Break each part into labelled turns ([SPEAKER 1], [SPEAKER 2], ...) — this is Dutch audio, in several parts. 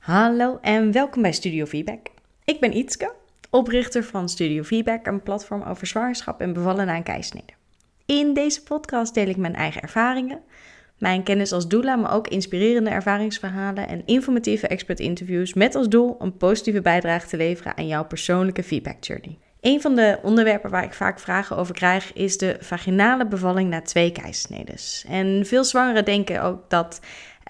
[SPEAKER 1] Hallo en welkom bij Studio Feedback. Ik ben Ietske, oprichter van Studio Feedback, een platform over zwangerschap en bevallen na een keisnede. In deze podcast deel ik mijn eigen ervaringen, mijn kennis als doula, maar ook inspirerende ervaringsverhalen en informatieve expert-interviews met als doel een positieve bijdrage te leveren aan jouw persoonlijke feedback journey. Een van de onderwerpen waar ik vaak vragen over krijg is de vaginale bevalling na twee keisnedes. En veel zwangeren denken ook dat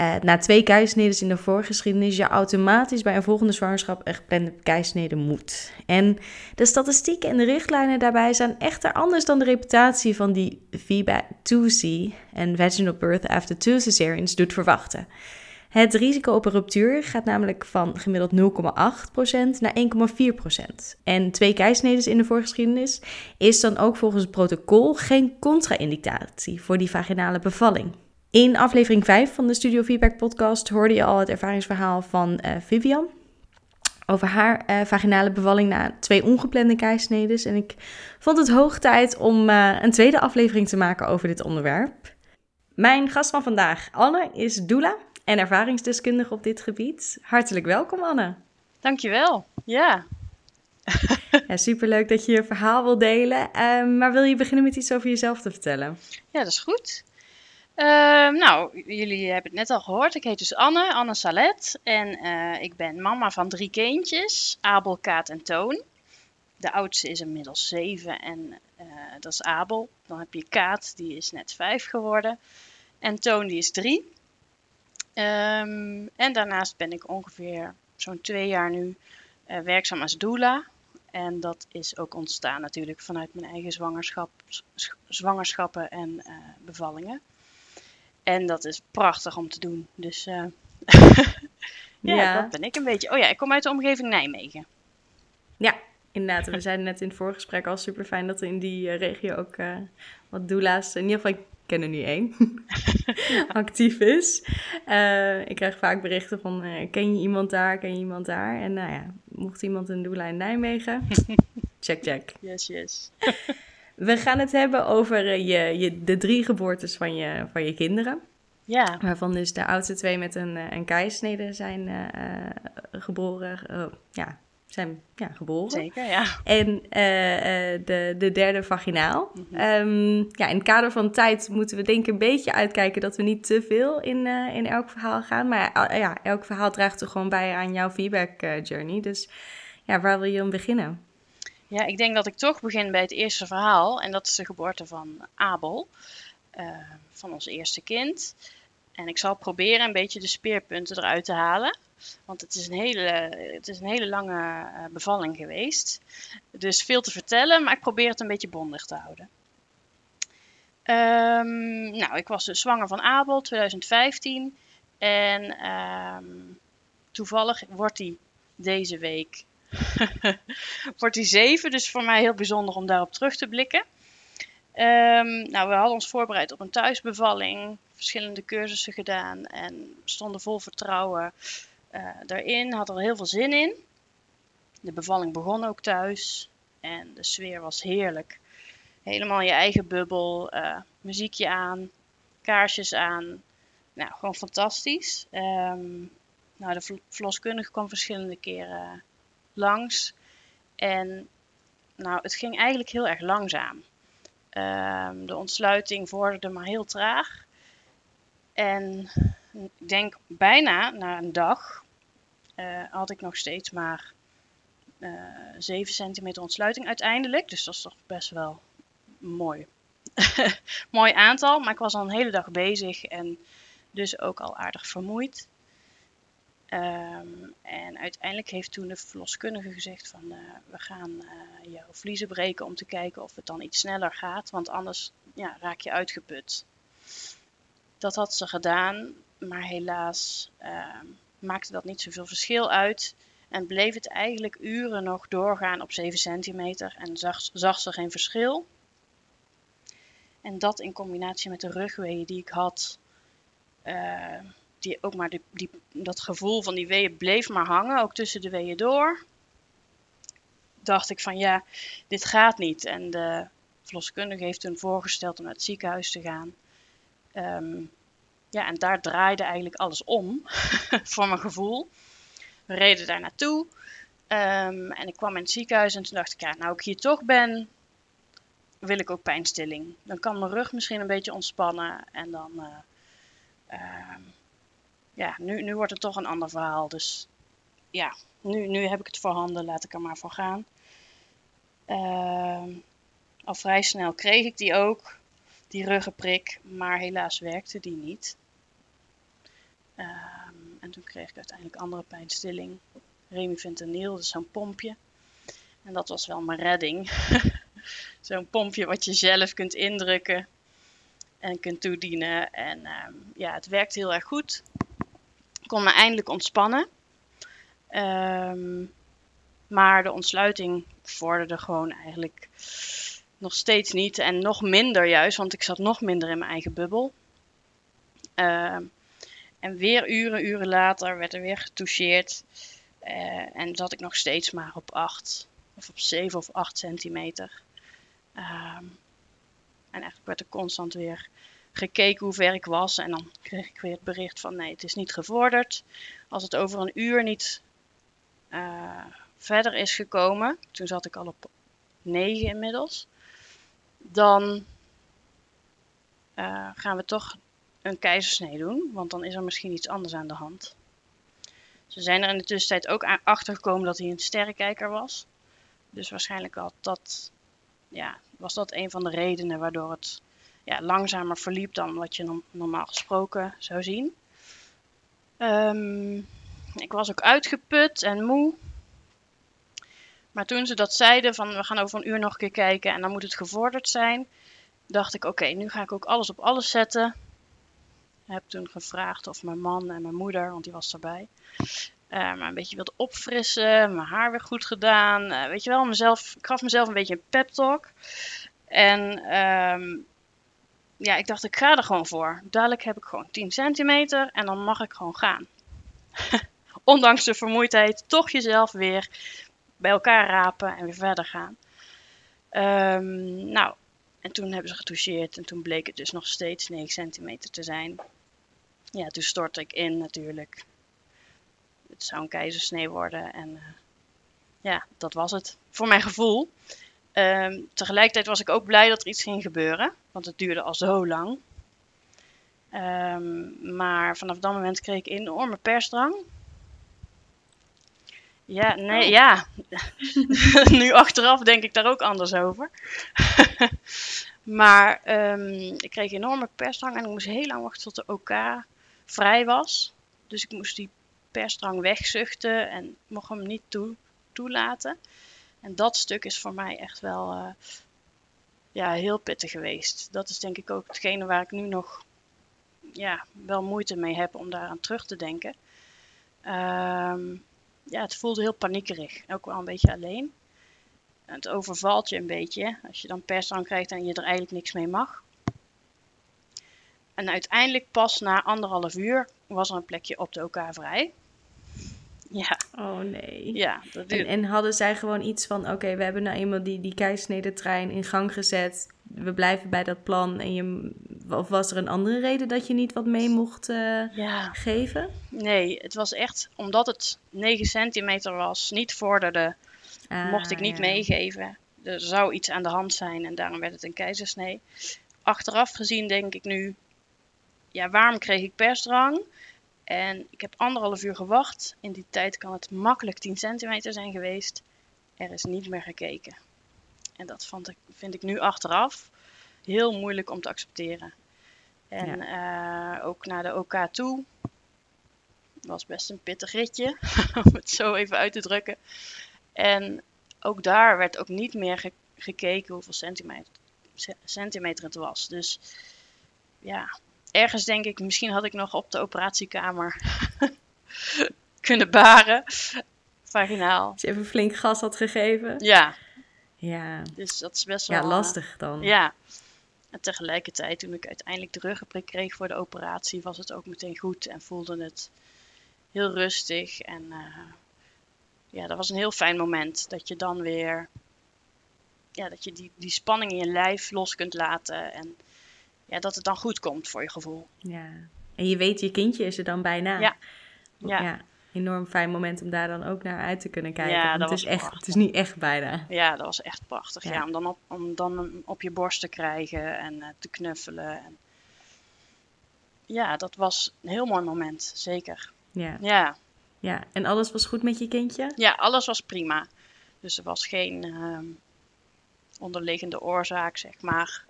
[SPEAKER 1] uh, na twee keisneden in de voorgeschiedenis je automatisch bij een volgende zwangerschap een geplande keisnede moet. En de statistieken en de richtlijnen daarbij zijn echter anders dan de reputatie van die VBA2C en vaginal birth after two cesareans doet verwachten. Het risico op een ruptuur gaat namelijk van gemiddeld 0,8% naar 1,4%. En twee keisneden in de voorgeschiedenis is dan ook volgens het protocol geen contra-indicatie voor die vaginale bevalling. In aflevering 5 van de Studio Feedback podcast hoorde je al het ervaringsverhaal van uh, Vivian. Over haar uh, vaginale bevalling na twee ongeplande keisnedes. En ik vond het hoog tijd om uh, een tweede aflevering te maken over dit onderwerp. Mijn gast van vandaag, Anne, is doula en ervaringsdeskundige op dit gebied. Hartelijk welkom, Anne.
[SPEAKER 2] Dankjewel. Ja.
[SPEAKER 1] ja superleuk dat je je verhaal wil delen. Uh, maar wil je beginnen met iets over jezelf te vertellen?
[SPEAKER 2] Ja, dat is goed. Uh, nou, jullie hebben het net al gehoord. Ik heet dus Anne, Anne Salet. En uh, ik ben mama van drie kindjes, Abel, Kaat en Toon. De oudste is inmiddels zeven en uh, dat is Abel. Dan heb je Kaat, die is net vijf geworden. En Toon, die is drie. Um, en daarnaast ben ik ongeveer zo'n twee jaar nu werkzaam als doula. En dat is ook ontstaan natuurlijk vanuit mijn eigen zwangerschap, zwangerschappen en bevallingen. En dat is prachtig om te doen. Dus uh, ja, ja, dat ben ik een beetje. Oh ja, ik kom uit de omgeving Nijmegen.
[SPEAKER 1] Ja, inderdaad. We zeiden net in het voorgesprek al super fijn dat er in die uh, regio ook uh, wat doula's, in ieder geval ik ken er nu één, actief is. ik krijg vaak berichten van, ken je iemand daar, ken je iemand daar? En nou ja, mocht iemand een doula in Nijmegen, check, check.
[SPEAKER 2] Yes, yes.
[SPEAKER 1] We gaan het hebben over uh, je, je, de drie geboortes van je, van je kinderen.
[SPEAKER 2] Ja.
[SPEAKER 1] Waarvan dus de oudste twee met een, uh, een keisnede zijn uh, geboren. ja, zijn ja, geboren.
[SPEAKER 2] Zeker, ja.
[SPEAKER 1] En de, de derde vaginaal. Mm -hmm. um, ja, in het kader van tijd moeten we denk ik een beetje uitkijken dat we niet te veel in, in elk verhaal gaan. Maar ja, elk verhaal draagt toch gewoon bij aan jouw feedback journey. Dus ja, waar wil je om beginnen?
[SPEAKER 2] Ja, ik denk dat ik toch begin bij het eerste verhaal. En dat is de geboorte van Abel, uh, van ons eerste kind. En ik zal proberen een beetje de speerpunten eruit te halen. Want het is een hele, het is een hele lange uh, bevalling geweest. Dus veel te vertellen, maar ik probeer het een beetje bondig te houden. Um, nou, ik was dus zwanger van Abel 2015. En um, toevallig wordt hij deze week wordt hij zeven. Dus voor mij heel bijzonder om daarop terug te blikken. Um, nou, we hadden ons voorbereid op een thuisbevalling. Verschillende cursussen gedaan. En stonden vol vertrouwen uh, daarin. Hadden er heel veel zin in. De bevalling begon ook thuis. En de sfeer was heerlijk. Helemaal je eigen bubbel. Uh, muziekje aan. Kaarsjes aan. Nou, gewoon fantastisch. Um, nou, de verloskundige kwam verschillende keren langs. En nou, het ging eigenlijk heel erg langzaam. Um, de ontsluiting vorderde maar heel traag. En ik denk bijna na een dag uh, had ik nog steeds maar uh, 7 centimeter ontsluiting uiteindelijk. Dus dat is toch best wel mooi. mooi aantal. Maar ik was al een hele dag bezig en dus ook al aardig vermoeid. Um, en uiteindelijk heeft toen de verloskundige gezegd van uh, we gaan uh, jouw vliezen breken om te kijken of het dan iets sneller gaat, want anders ja, raak je uitgeput. Dat had ze gedaan, maar helaas uh, maakte dat niet zoveel verschil uit en bleef het eigenlijk uren nog doorgaan op 7 centimeter en zag, zag ze geen verschil. En dat in combinatie met de rugweeën die ik had, die ook maar dat gevoel van die weeën bleef maar hangen, ook tussen de weeën door. Dacht ik van ja, dit gaat niet. En de verloskundige heeft toen voorgesteld om naar het ziekenhuis te gaan. Um, ja, en daar draaide eigenlijk alles om, voor mijn gevoel. We reden daar naartoe. Ehm, en ik kwam in het ziekenhuis en toen dacht ik, ja, nou ik hier toch ben, wil ik ook pijnstilling. Dan kan mijn rug misschien een beetje ontspannen. En dan, uh, ja, nu, nu wordt het toch een ander verhaal. Dus ja, nu, nu heb ik het voorhanden, laat ik er maar voor gaan. Uh, al vrij snel kreeg ik die ook, die ruggenprik, maar helaas werkte die niet. Uh, en toen kreeg ik uiteindelijk andere pijnstilling. Remifentanil, is zo'n pompje. En dat was wel mijn redding. zo'n pompje wat je zelf kunt indrukken en kunt toedienen. En uh, ja, het werkt heel erg goed. Kon me eindelijk ontspannen. Um, maar de ontsluiting vorderde gewoon eigenlijk nog steeds niet. En nog minder juist, want ik zat nog minder in mijn eigen bubbel. Uh, en weer uren, uren later werd er weer getoucheerd. Uh, en zat ik nog steeds maar op 8 of op 7 of 8 centimeter. Um, en eigenlijk werd er constant weer gekeken hoe ver ik was. En dan kreeg ik weer het bericht van nee, het is niet gevorderd. Als het over een uur niet uh, verder is gekomen, toen zat ik al op 9 inmiddels, dan uh, gaan we toch een keizersnee doen, want dan is er misschien iets anders aan de hand. Ze zijn er in de tussentijd ook achter gekomen dat hij een sterrenkijker was. Dus waarschijnlijk had dat, ja, was dat een van de redenen waardoor het ja, langzamer verliep dan wat je normaal gesproken zou zien. Um, ik was ook uitgeput en moe. Maar toen ze dat zeiden van we gaan over een uur nog een keer kijken en dan moet het gevorderd zijn, dacht ik oké, nu ga ik ook alles op alles zetten. Ik heb toen gevraagd of mijn man en mijn moeder, want die was erbij, uh, maar een beetje wilde opfrissen, mijn haar weer goed gedaan. Uh, weet je wel, mezelf, ik gaf mezelf een beetje een pep talk. En um, ja, ik dacht ik ga er gewoon voor. Dadelijk heb ik gewoon 10 centimeter en dan mag ik gewoon gaan. Ondanks de vermoeidheid, toch jezelf weer bij elkaar rapen en weer verder gaan. Um, nou, en toen hebben ze getoucheerd en toen bleek het dus nog steeds 9 centimeter te zijn. Ja, toen stortte ik in natuurlijk. Het zou een keizersnee worden en uh, ja, dat was het. Voor mijn gevoel. Um, tegelijkertijd was ik ook blij dat er iets ging gebeuren, want het duurde al zo lang. Um, maar vanaf dat moment kreeg ik enorme persdrang. Ja, nee, oh. ja. nu achteraf denk ik daar ook anders over. maar um, ik kreeg enorme persdrang en ik moest heel lang wachten tot de OK vrij was. Dus ik moest die persdrang wegzuchten en mocht hem niet toe, toelaten. En dat stuk is voor mij echt wel uh, ja, heel pittig geweest. Dat is denk ik ook hetgene waar ik nu nog ja, wel moeite mee heb om daaraan terug te denken. Um, ja, het voelde heel paniekerig. Ook wel een beetje alleen. Het overvalt je een beetje als je dan persdrang krijgt en je er eigenlijk niks mee mag. En uiteindelijk pas na anderhalf uur was er een plekje op de OK vrij.
[SPEAKER 1] Ja. Oh nee.
[SPEAKER 2] Ja,
[SPEAKER 1] dat en, en, hadden zij gewoon iets van: oké, we hebben nou eenmaal die, die keisnede-trein in gang gezet. We blijven bij dat plan. En je, of was er een andere reden dat je niet wat mee mocht uh, ja. geven?
[SPEAKER 2] Nee, het was echt omdat het 9 centimeter was, niet vorderde, ah, mocht ik niet ja. meegeven. Er zou iets aan de hand zijn en daarom werd het een keizersnee. Achteraf gezien denk ik nu: ja, waarom kreeg ik persdrang? En ik heb anderhalf uur gewacht. In die tijd kan het makkelijk 10 centimeter zijn geweest. Er is niet meer gekeken. En dat vond ik, vind ik nu achteraf heel moeilijk om te accepteren. En ja. uh, ook naar de OK toe. Was best een pittig ritje, om het zo even uit te drukken. En ook daar werd ook niet meer ge gekeken hoeveel centimeter, centimeter het was. Dus ja, ergens denk ik, misschien had ik nog op de operatiekamer kunnen baren. Vaginaal.
[SPEAKER 1] Als je even flink gas had gegeven.
[SPEAKER 2] Ja.
[SPEAKER 1] Ja.
[SPEAKER 2] Dus dat is best wel...
[SPEAKER 1] Ja, lastig dan.
[SPEAKER 2] Ja. En tegelijkertijd, toen ik uiteindelijk de ruggenprik kreeg voor de operatie, was het ook meteen goed en voelde het heel rustig. En uh, ja, dat was een heel fijn moment. Dat je dan weer, ja, dat je die, die spanning in je lijf los kunt laten. En ja, dat het dan goed komt voor je gevoel.
[SPEAKER 1] Ja, en je weet, je kindje is er dan bijna.
[SPEAKER 2] Ja. ja. ja.
[SPEAKER 1] enorm fijn moment om daar dan ook naar uit te kunnen kijken.
[SPEAKER 2] Ja, dat
[SPEAKER 1] het is echt, het is niet echt bijna.
[SPEAKER 2] Ja, dat was echt prachtig.
[SPEAKER 1] Ja.
[SPEAKER 2] Ja. om, dan op, om dan op je borst te krijgen en eh, te knuffelen. En... Ja, dat was een heel mooi moment, zeker.
[SPEAKER 1] Ja,
[SPEAKER 2] Ja.
[SPEAKER 1] ja. En alles was goed met je kindje?
[SPEAKER 2] ja, alles was prima. Dus er was geen ehm, onderliggende oorzaak, zeg maar.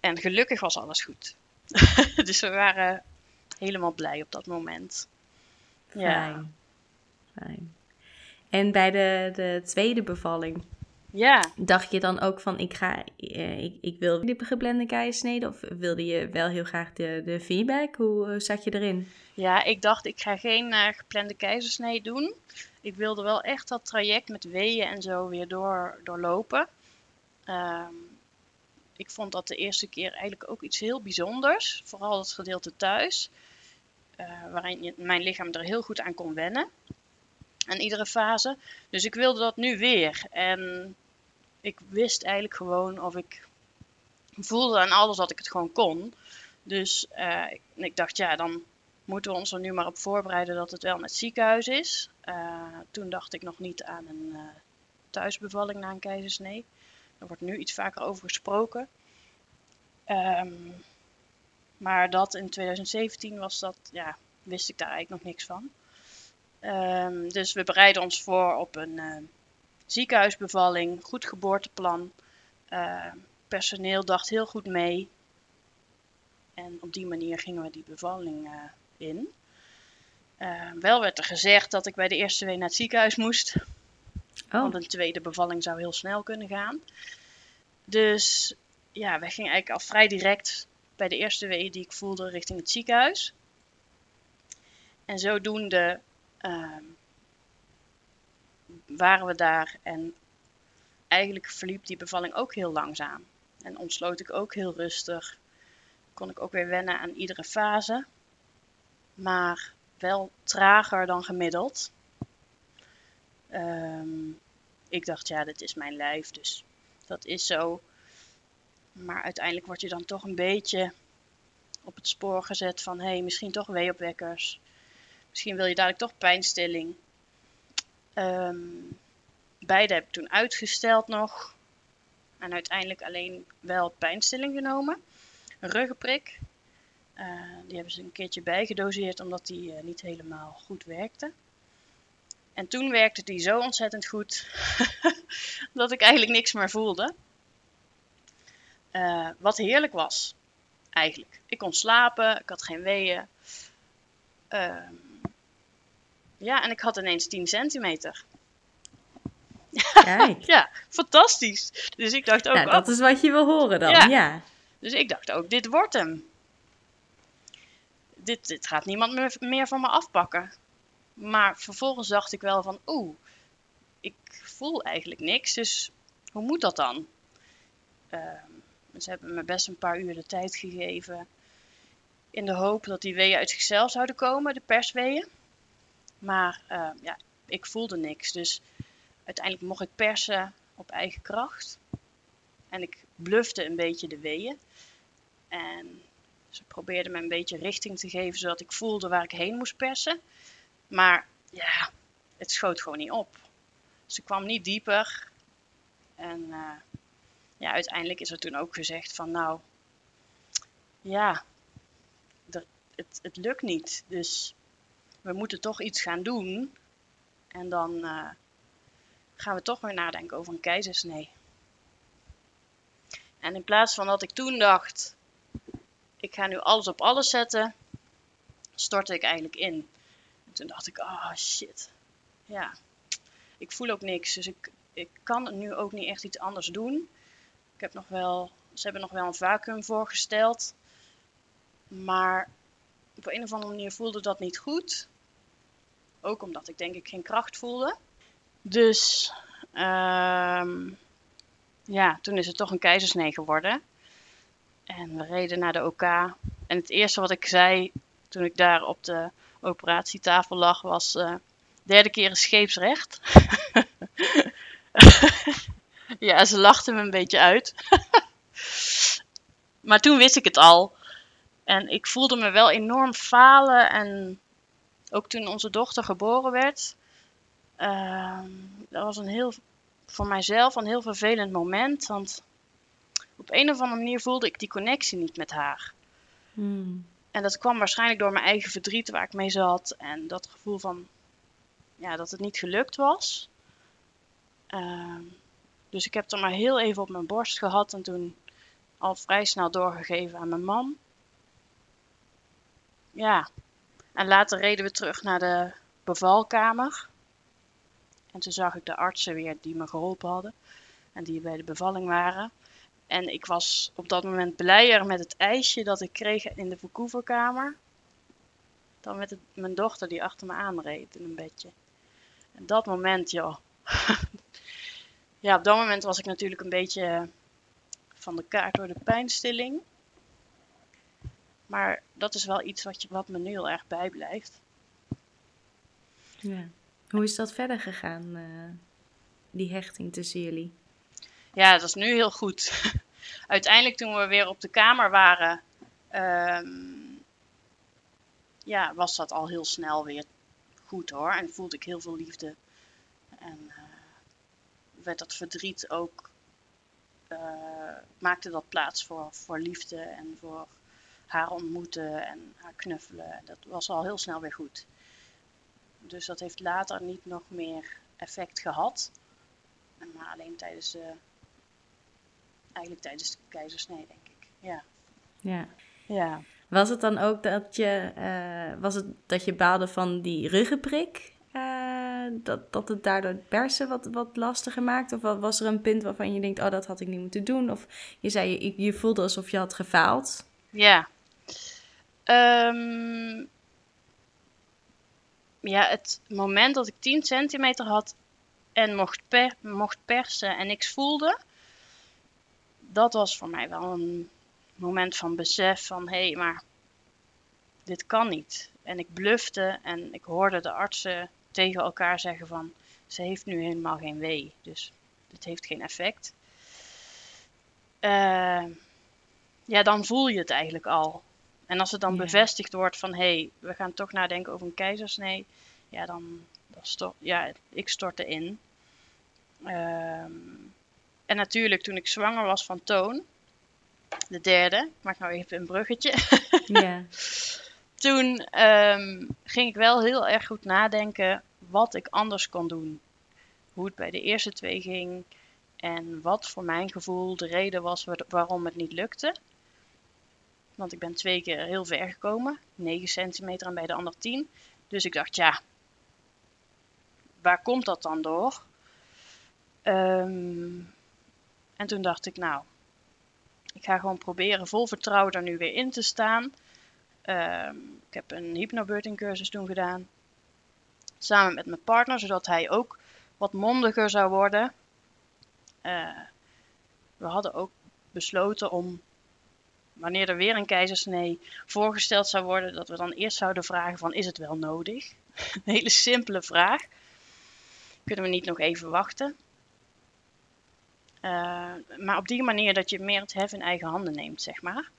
[SPEAKER 2] En gelukkig was alles goed. dus we waren helemaal blij op dat moment. Ja.
[SPEAKER 1] Fijn. Fijn. En bij de, de tweede bevalling,
[SPEAKER 2] Ja,
[SPEAKER 1] dacht je dan ook van ik ga, eh, ik, ik wil die geplande keizersnede? Of wilde je wel heel graag de, de feedback? Hoe zat je erin?
[SPEAKER 2] Ja, ik dacht ik ga geen eh, geplande keizersnee doen. Ik wilde wel echt dat traject met weeën en zo weer door, doorlopen. Ehm, ik vond dat de eerste keer eigenlijk ook iets heel bijzonders. Vooral het gedeelte thuis. eh, waarin mijn lichaam er heel goed aan kon wennen. En iedere fase. Dus ik wilde dat nu weer. En ik wist eigenlijk gewoon of ik voelde aan alles dat ik het gewoon kon. Dus eh, ik, dacht, ja, dan moeten we ons er nu maar op voorbereiden dat het wel met ziekenhuis is. Eh, toen dacht ik nog niet aan een thuisbevalling na een keizersnee. Er wordt nu iets vaker over gesproken. Ehm, maar dat in 2017 was dat, ja, wist ik daar eigenlijk nog niks van. Ehm, dus we bereiden ons voor op een eh, ziekenhuisbevalling, goed geboorteplan. Eh, personeel dacht heel goed mee. En op die manier gingen we die bevalling eh, in. Wel werd er gezegd dat ik bij de eerste wee naar het ziekenhuis moest.
[SPEAKER 1] Oh,
[SPEAKER 2] Want een tweede bevalling zou heel snel kunnen gaan. Dus ja, wij gingen eigenlijk al vrij direct bij de eerste wee die ik voelde richting het ziekenhuis. En zodoende ehm, waren we daar en eigenlijk verliep die bevalling ook heel langzaam. En ontsloot ik ook heel rustig. Kon ik ook weer wennen aan iedere fase. Maar wel trager dan gemiddeld. Ehm, ik dacht, ja, dit is mijn lijf, dus dat is zo. Maar uiteindelijk word je dan toch een beetje op het spoor gezet van, hé, hey, misschien toch weeopwekkers. Misschien wil je dadelijk toch pijnstilling. Ehm, beide heb ik toen uitgesteld nog. En uiteindelijk alleen wel pijnstilling genomen. Een ruggenprik. Eh, die hebben ze een keertje bijgedoseerd omdat die eh, niet helemaal goed werkte. En toen werkte die zo ontzettend goed dat ik eigenlijk niks meer voelde. Eh, wat heerlijk was, eigenlijk. Ik kon slapen, ik had geen weeën. Ehm, ja, en ik had ineens 10 centimeter.
[SPEAKER 1] kijk.
[SPEAKER 2] Ja, fantastisch. Dus ik dacht ook,
[SPEAKER 1] Nou,
[SPEAKER 2] oh,
[SPEAKER 1] dat is wat je wil horen dan.
[SPEAKER 2] Ja.
[SPEAKER 1] Ja.
[SPEAKER 2] Dus ik dacht ook, dit wordt hem. Dit, dit gaat niemand meer, meer van me afpakken. Maar vervolgens dacht ik wel van, oeh, ik voel eigenlijk niks, dus hoe moet dat dan? Ehm, ze hebben me best een paar uur de tijd gegeven in de hoop dat die weeën uit zichzelf zouden komen, de persweeën. Maar ehm, ja, ik voelde niks, dus uiteindelijk mocht ik persen op eigen kracht. En ik blufte een beetje de weeën. En ze probeerden me een beetje richting te geven, zodat ik voelde waar ik heen moest persen. Maar ja, het schoot gewoon niet op. Ze kwam niet dieper. En eh, ja, uiteindelijk is er toen ook gezegd van nou, ja, het, het lukt niet. Dus we moeten toch iets gaan doen. En dan eh, gaan we toch weer nadenken over een keizersnee. En in plaats van dat ik toen dacht, ik ga nu alles op alles zetten, stortte ik eigenlijk in. En toen dacht ik, oh shit. Ja, ik voel ook niks, dus ik, ik kan nu ook niet echt iets anders doen. Ik heb nog wel, ze hebben nog wel een vacuüm voorgesteld. Maar op een of andere manier voelde dat niet goed. Ook omdat ik denk ik geen kracht voelde. Dus ehm, ja, toen is het toch een keizersnee geworden. En we reden naar de OK. En het eerste wat ik zei toen ik daar op de operatietafel lag was... eh, derde keer is scheepsrecht. ja, ze lachten me een beetje uit. maar toen wist ik het al. En ik voelde me wel enorm falen en ook toen onze dochter geboren werd, uh, dat was een heel, voor mijzelf een heel vervelend moment. Want op een of andere manier voelde ik die connectie niet met haar. Hmm. En dat kwam waarschijnlijk door mijn eigen verdriet waar ik mee zat. En dat gevoel van ja, dat het niet gelukt was. Ehm, dus ik heb het er maar heel even op mijn borst gehad en toen al vrij snel doorgegeven aan mijn man. Ja, en later reden we terug naar de bevalkamer. En toen zag ik de artsen weer die me geholpen hadden en die bij de bevalling waren. En ik was op dat moment blijer met het ijsje dat ik kreeg in de verkoeverkamer. Dan met mijn dochter die achter me aanreed in een bedje. En dat moment, joh. ja, op dat moment was ik natuurlijk een beetje van de kaart door de pijnstilling. Maar dat is wel iets wat, je, wat me nu heel erg bijblijft.
[SPEAKER 1] Ja. Hoe is dat verder gegaan, uh, die hechting tussen jullie?
[SPEAKER 2] Ja, dat is nu heel goed. Uiteindelijk toen we weer op de kamer waren, um, ja, was dat al heel snel weer goed hoor. En voelde ik heel veel liefde. En uh, werd dat verdriet ook, uh, maakte dat plaats voor, voor liefde en voor haar ontmoeten en haar knuffelen. Dat was al heel snel weer goed. Dus dat heeft later niet nog meer effect gehad. Maar alleen tijdens de, eigenlijk tijdens de keizersnee, denk ik. Ja.
[SPEAKER 1] Ja. ja. Was het dan ook dat je, uh, was het dat je baalde van die ruggenprik? Uh, dat, dat het daardoor het persen wat, wat lastiger maakt? Of was er een punt waarvan je denkt, oh dat had ik niet moeten doen? Of je zei, je, je voelde alsof je had gefaald?
[SPEAKER 2] Ja. Um, ja, het moment dat ik 10 centimeter had en mocht, per, mocht persen en niks voelde, dat was voor mij wel een moment van besef van hé, hey, maar dit kan niet. En ik blufte en ik hoorde de artsen tegen elkaar zeggen van ze heeft nu helemaal geen wee, dus dit heeft geen effect. Uh, ja, dan voel je het eigenlijk al. En als het dan bevestigd wordt van hé, hey, we gaan toch nadenken over een keizersnee, ja, dan, dan stort, ja, ik stortte in. Ehm, en natuurlijk, toen ik zwanger was van Toon, de derde, ik maak nou even een bruggetje. Ja. toen ehm, ging ik wel heel erg goed nadenken wat ik anders kon doen. Hoe het bij de eerste twee ging en wat voor mijn gevoel de reden was waarom het niet lukte. Want ik ben twee keer heel ver gekomen. 9 centimeter en bij de ander 10. Dus ik dacht, ja, waar komt dat dan door? Um, en toen dacht ik, nou, ik ga gewoon proberen vol vertrouwen er nu weer in te staan. Um, ik heb een hypnobirthing cursus toen gedaan. Samen met mijn partner, zodat hij ook wat mondiger zou worden. Uh, we hadden ook besloten om wanneer er weer een keizersnee voorgesteld zou worden, dat we dan eerst zouden vragen van is het wel nodig? een hele simpele vraag. Kunnen we niet nog even wachten? Uh, maar op die manier dat je meer het hef in eigen handen neemt, zeg maar.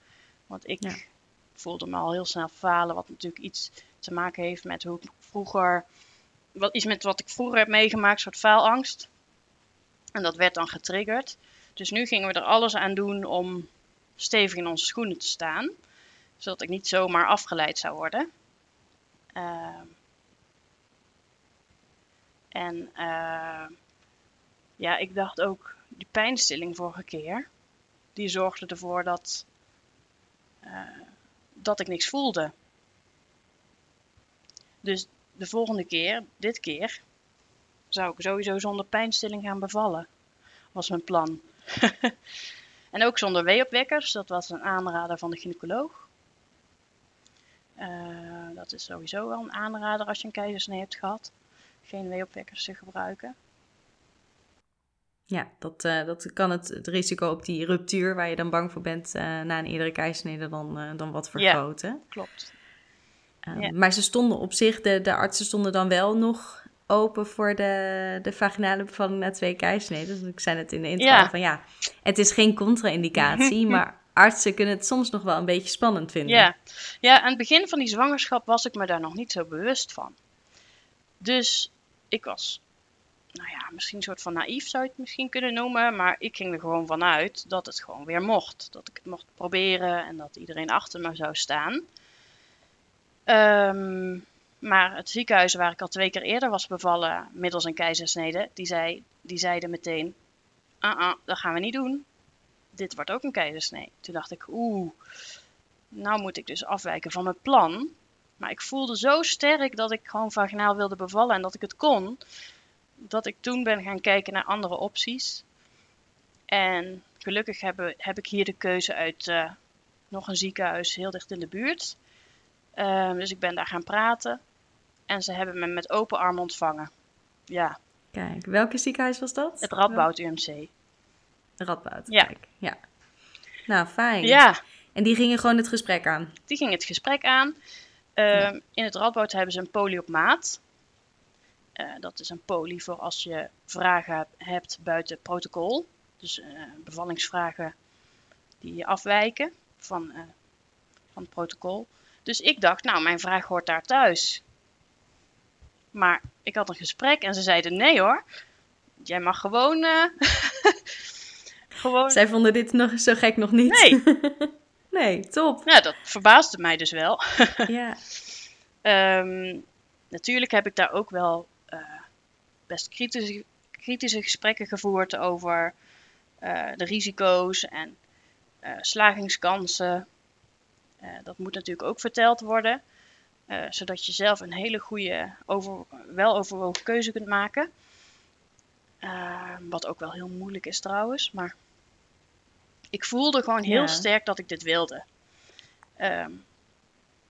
[SPEAKER 2] Want ik voelde me al heel snel falen, wat natuurlijk iets te maken heeft met hoe ik vroeger, wat, iets met wat ik vroeger heb meegemaakt, een soort faalangst. En dat werd dan getriggerd. Dus nu gingen we er alles aan doen om stevig in onze schoenen te staan. Zodat ik niet zomaar afgeleid zou worden. Uh, en uh, ja, ik dacht ook, die pijnstilling vorige keer, die zorgde ervoor dat, uh, dat ik niks voelde. Dus de volgende keer, dit keer, zou ik sowieso zonder pijnstilling gaan bevallen. Was mijn plan. En ook zonder weeopwekkers. Dat was een aanrader van de gynaecoloog. Uh, dat is sowieso wel een aanrader als je een keizersnee hebt gehad. Geen weeopwekkers te gebruiken.
[SPEAKER 1] Ja, dat, uh, dat kan het, het, risico op die ruptuur waar je dan bang voor bent uh, na een eerdere keizersnede dan, dan wat vergroten.
[SPEAKER 2] Ja, klopt.
[SPEAKER 1] Ja. Maar ze stonden op zich, de, de artsen stonden dan wel nog open voor de, de vaginale bevalling na twee keizersneden. Dus ik zei het in de intro van ja, het is geen contra-indicatie, maar artsen kunnen het soms nog wel een beetje spannend vinden.
[SPEAKER 2] Ja. ja, aan het begin van die zwangerschap was ik me daar nog niet zo bewust van. Dus ik was, nou ja, misschien een soort van naïef zou je het misschien kunnen noemen. Maar ik ging er gewoon vanuit dat het gewoon weer mocht. Dat ik het mocht proberen en dat iedereen achter me zou staan. Ehm, maar het ziekenhuis waar ik al twee keer eerder was bevallen middels een keizersnede, die, zei, die zeiden meteen, ah, ah, dat gaan we niet doen. Dit wordt ook een keizersnee. Toen dacht ik, oeh, nou moet ik dus afwijken van mijn plan. Maar ik voelde zo sterk dat ik gewoon vaginaal wilde bevallen en dat ik het kon. Dat ik toen ben gaan kijken naar andere opties. En gelukkig heb, heb ik hier de keuze uit uh, nog een ziekenhuis heel dicht in de buurt. Uh, dus ik ben daar gaan praten. En ze hebben me met open armen ontvangen. Ja.
[SPEAKER 1] Kijk, welke ziekenhuis was dat?
[SPEAKER 2] Het Radboud UMC.
[SPEAKER 1] Radboud,
[SPEAKER 2] ja.
[SPEAKER 1] Kijk. ja. Nou, fijn.
[SPEAKER 2] Ja.
[SPEAKER 1] En die gingen gewoon het gesprek aan?
[SPEAKER 2] Die gingen het gesprek aan. Uh, In het Radboud hebben ze een poli op maat. Uh, dat is een poli voor als je vragen hebt buiten protocol. Dus uh, bevallingsvragen die afwijken van, van het protocol. Dus ik dacht, nou, mijn vraag hoort daar thuis. Maar ik had een gesprek en ze zeiden: nee hoor, jij mag gewoon. gewoon...
[SPEAKER 1] Zij vonden dit nog zo gek nog niet.
[SPEAKER 2] Nee.
[SPEAKER 1] nee, top.
[SPEAKER 2] Ja, dat verbaasde mij dus wel.
[SPEAKER 1] ja.
[SPEAKER 2] Um, natuurlijk heb ik daar ook wel best kritische, kritische gesprekken gevoerd over uh, de risico's en uh, slagingskansen. dat moet natuurlijk ook verteld worden, zodat je zelf een hele goede, over, wel overwogen keuze kunt maken. wat ook wel heel moeilijk is trouwens, maar ik voelde gewoon heel
[SPEAKER 1] Ja.
[SPEAKER 2] sterk dat ik dit wilde. Ehm,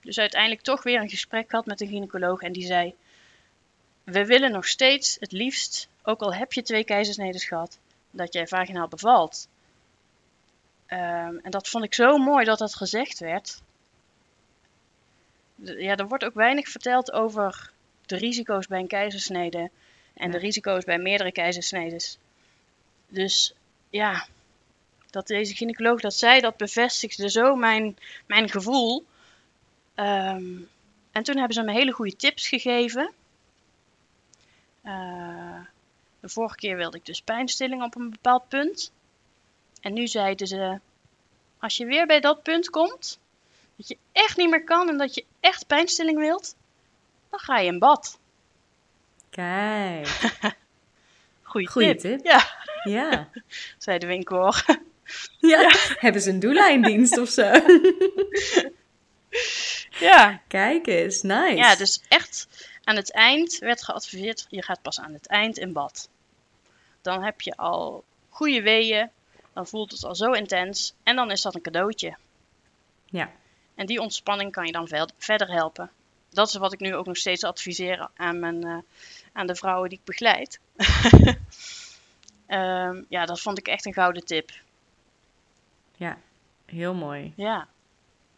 [SPEAKER 2] dus uiteindelijk toch weer een gesprek gehad met een gynaecoloog en die zei: We willen nog steeds het liefst, ook al heb je twee keizersnedes gehad, dat jij vaginaal bevalt. Ehm, en dat vond ik zo mooi dat dat gezegd werd. De- Ja, er wordt ook weinig verteld over de risico's bij een keizersnede en de risico's bij meerdere keizersnedes. Dus ja, dat deze gynaecoloog dat zei, dat bevestigde zo mijn, mijn gevoel. Ehm, en toen hebben ze me hele goede tips gegeven. Eh, de vorige keer wilde ik dus pijnstilling op een bepaald punt. En nu zeiden ze: Als je weer bij dat punt komt, dat je echt niet meer kan en dat je echt pijnstilling wilt, dan ga je in bad.
[SPEAKER 1] Kijk.
[SPEAKER 2] Goeie,
[SPEAKER 1] Goeie
[SPEAKER 2] tip.
[SPEAKER 1] tip.
[SPEAKER 2] Ja,
[SPEAKER 1] Ja.
[SPEAKER 2] zei de winkel.
[SPEAKER 1] ja. Hebben ze een doelijndienst of zo?
[SPEAKER 2] ja.
[SPEAKER 1] Kijk eens, nice.
[SPEAKER 2] ja, dus echt aan het eind werd geadviseerd: je gaat pas aan het eind in bad. Dan heb je al goede weeën, dan voelt het al zo intens en dan is dat een cadeautje.
[SPEAKER 1] Ja.
[SPEAKER 2] En die ontspanning kan je dan verder helpen. Dat is wat ik nu ook nog steeds adviseer aan, mijn, eh, aan de vrouwen die ik begeleid. Ehm, ja, dat vond ik echt een gouden tip.
[SPEAKER 1] ja, heel mooi.
[SPEAKER 2] Ja.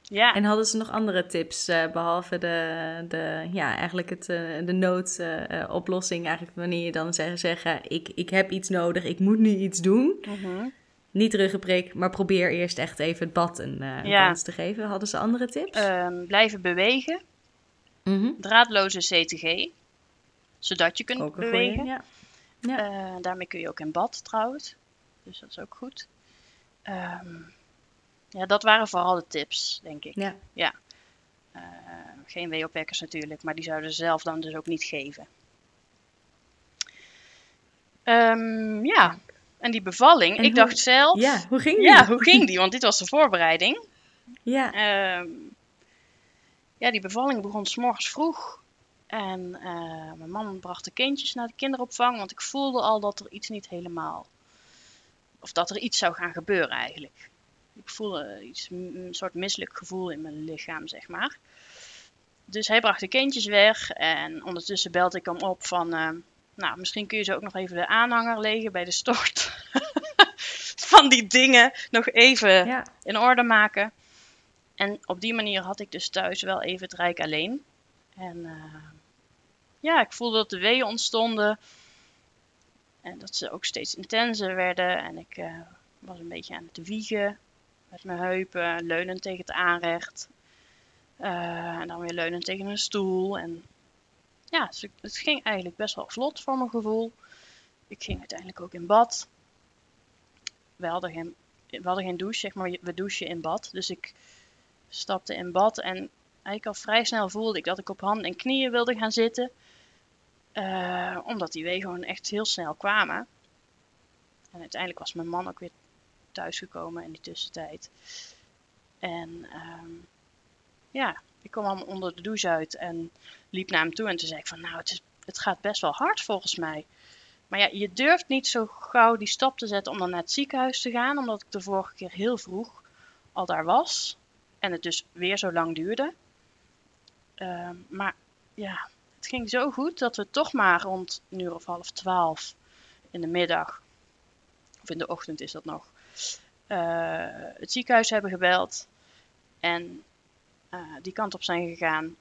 [SPEAKER 2] Ja.
[SPEAKER 1] En hadden ze nog andere tips, eh, behalve de, de, ja, eigenlijk het, eh, de noodoplossing, eigenlijk wanneer je dan zeggen, zeggen ik, ik heb iets nodig, ik moet nu iets doen.
[SPEAKER 2] Mhm.
[SPEAKER 1] Niet ruggenprik, maar probeer eerst echt even het bad een, eh,
[SPEAKER 2] Ja.
[SPEAKER 1] kans te geven. Hadden ze andere tips?
[SPEAKER 2] Ehm, blijven bewegen.
[SPEAKER 1] Mhm.
[SPEAKER 2] Draadloze CTG. Zodat je kunt
[SPEAKER 1] Ook
[SPEAKER 2] bewegen.
[SPEAKER 1] goeie, ja. Ja.
[SPEAKER 2] Eh, daarmee kun je ook in bad trouwens. Dus dat is ook goed. Ehm, ja, dat waren vooral de tips, denk ik.
[SPEAKER 1] Ja.
[SPEAKER 2] Eh, geen weeopwekkers natuurlijk, maar die zouden ze zelf dan dus ook niet geven. Ehm, ja, en die bevalling,
[SPEAKER 1] En
[SPEAKER 2] ik
[SPEAKER 1] hoe-
[SPEAKER 2] dacht zelf...
[SPEAKER 1] ja, hoe ging die?
[SPEAKER 2] Ja, hoe ging die? Want dit was de voorbereiding.
[SPEAKER 1] Ja,
[SPEAKER 2] Ehm, ja, die bevalling begon s'morgens vroeg. En eh, mijn man bracht de kindjes naar de kinderopvang, want ik voelde al dat er iets niet helemaal. Of dat er iets zou gaan gebeuren eigenlijk. Ik voelde iets, een soort misselijk gevoel in mijn lichaam, zeg maar. Dus hij bracht de kindjes weg en ondertussen belde ik hem op van. eh, nou, misschien kun je ze ook nog even de aanhanger leggen bij de stort. van die dingen nog even
[SPEAKER 1] ja.
[SPEAKER 2] in orde maken. En op die manier had ik dus thuis wel even het rijk alleen. En eh, ja, ik voelde dat de weeën ontstonden. En dat ze ook steeds intenser werden. En ik eh, was een beetje aan het wiegen. Met mijn heupen, leunend tegen het aanrecht. Uh, en dan weer leunend tegen een stoel. En ja, dus het ging eigenlijk best wel vlot voor mijn gevoel. Ik ging uiteindelijk ook in bad. We hadden geen, geen douche, zeg maar. We douchen in bad. Dus ik stapte in bad en eigenlijk al vrij snel voelde ik dat ik op handen en knieën wilde gaan zitten. Uh, omdat die wegen gewoon echt heel snel kwamen. En uiteindelijk was mijn man ook weer thuisgekomen in die tussentijd. En um, ja, ik kwam allemaal onder de douche uit en liep naar hem toe. En toen zei ik van, nou, het, is, het gaat best wel hard volgens mij. Maar ja, je durft niet zo gauw die stap te zetten om dan naar het ziekenhuis te gaan. Omdat ik de vorige keer heel vroeg al daar was. En het dus weer zo lang duurde. Uh, maar ja, het ging zo goed dat we toch maar rond een uur of half twaalf in de middag, of in de ochtend is dat nog, uh, het ziekenhuis hebben gebeld. En uh, die kant op zijn gegaan.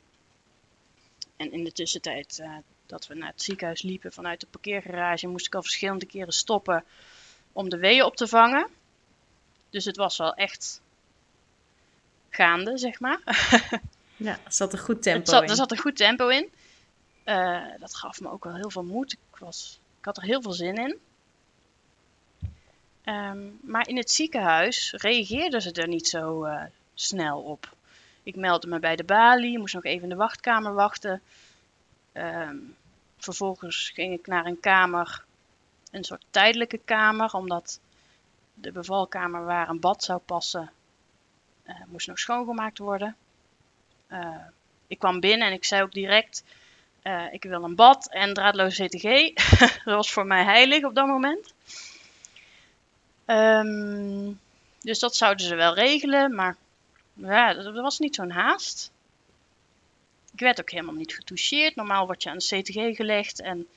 [SPEAKER 2] En in de tussentijd uh, dat we naar het ziekenhuis liepen vanuit de parkeergarage, moest ik al verschillende keren stoppen om de weeën op te vangen. Dus het was wel echt gaande, zeg maar.
[SPEAKER 1] ja, er zat een goed tempo
[SPEAKER 2] zat,
[SPEAKER 1] in.
[SPEAKER 2] Er zat een goed tempo in. Dat gaf me ook wel heel veel moed. Ik, was, ik had er heel veel zin in. Um, maar in het ziekenhuis reageerden ze er niet zo uh, snel op. Ik meldde me bij de balie, moest nog even in de wachtkamer wachten. Um, vervolgens ging ik naar een kamer, een soort tijdelijke kamer, omdat de bevalkamer waar een bad zou passen, uh, moest nog schoongemaakt worden. Uh, ik kwam binnen en ik zei ook direct, ik wil een bad en draadloze CTG. dat was voor mij heilig op dat moment. Um, dus dat zouden ze wel regelen, maar ja, er was niet zo'n haast. Ik werd ook helemaal niet getoucheerd. Normaal word je aan de CTG gelegd en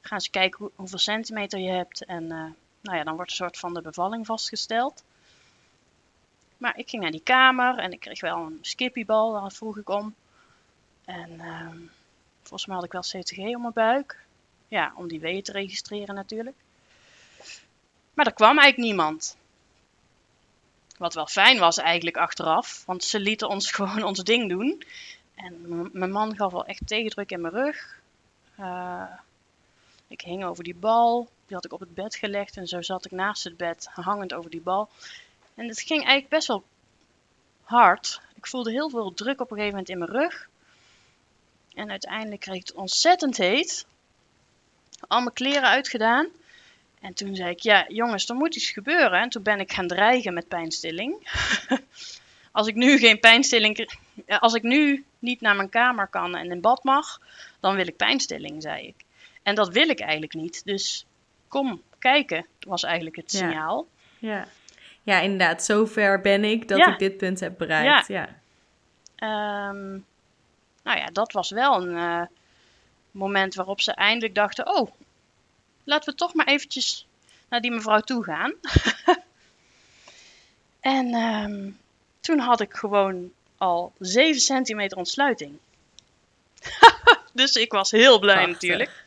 [SPEAKER 2] gaan ze kijken hoe, hoeveel centimeter je hebt. En uh, nou ja, dan wordt een soort van de bevalling vastgesteld. Maar ik ging naar die kamer en ik kreeg wel een skippiebal, daar vroeg ik om. En uh, volgens mij had ik wel CTG om mijn buik. Ja, om die weeën te registreren natuurlijk. Maar er kwam eigenlijk niemand. Wat wel fijn was eigenlijk achteraf, want ze lieten ons gewoon ons ding doen. En mijn man gaf wel echt tegendruk in mijn rug. Uh, ik hing over die bal, die had ik op het bed gelegd en zo zat ik naast het bed, hangend over die bal. En het ging eigenlijk best wel hard. Ik voelde heel veel druk op een gegeven moment in mijn rug. En uiteindelijk kreeg ik het ontzettend heet. Al mijn kleren uitgedaan. En toen zei ik, ja jongens, er moet iets gebeuren. En toen ben ik gaan dreigen met pijnstilling. als ik nu geen pijnstilling, als ik nu niet naar mijn kamer kan en in bad mag, dan wil ik pijnstilling, zei ik. En dat wil ik eigenlijk niet. Dus kom kijken, was eigenlijk het signaal.
[SPEAKER 1] Ja, ja. ja inderdaad, zover ben ik dat ja. ik dit punt heb bereikt. Ja.
[SPEAKER 2] ja. Um, nou ja, dat was wel een uh, moment waarop ze eindelijk dachten: oh, laten we toch maar eventjes naar die mevrouw toe gaan. en um, toen had ik gewoon al 7 centimeter ontsluiting. dus ik was heel blij Prachtig. natuurlijk.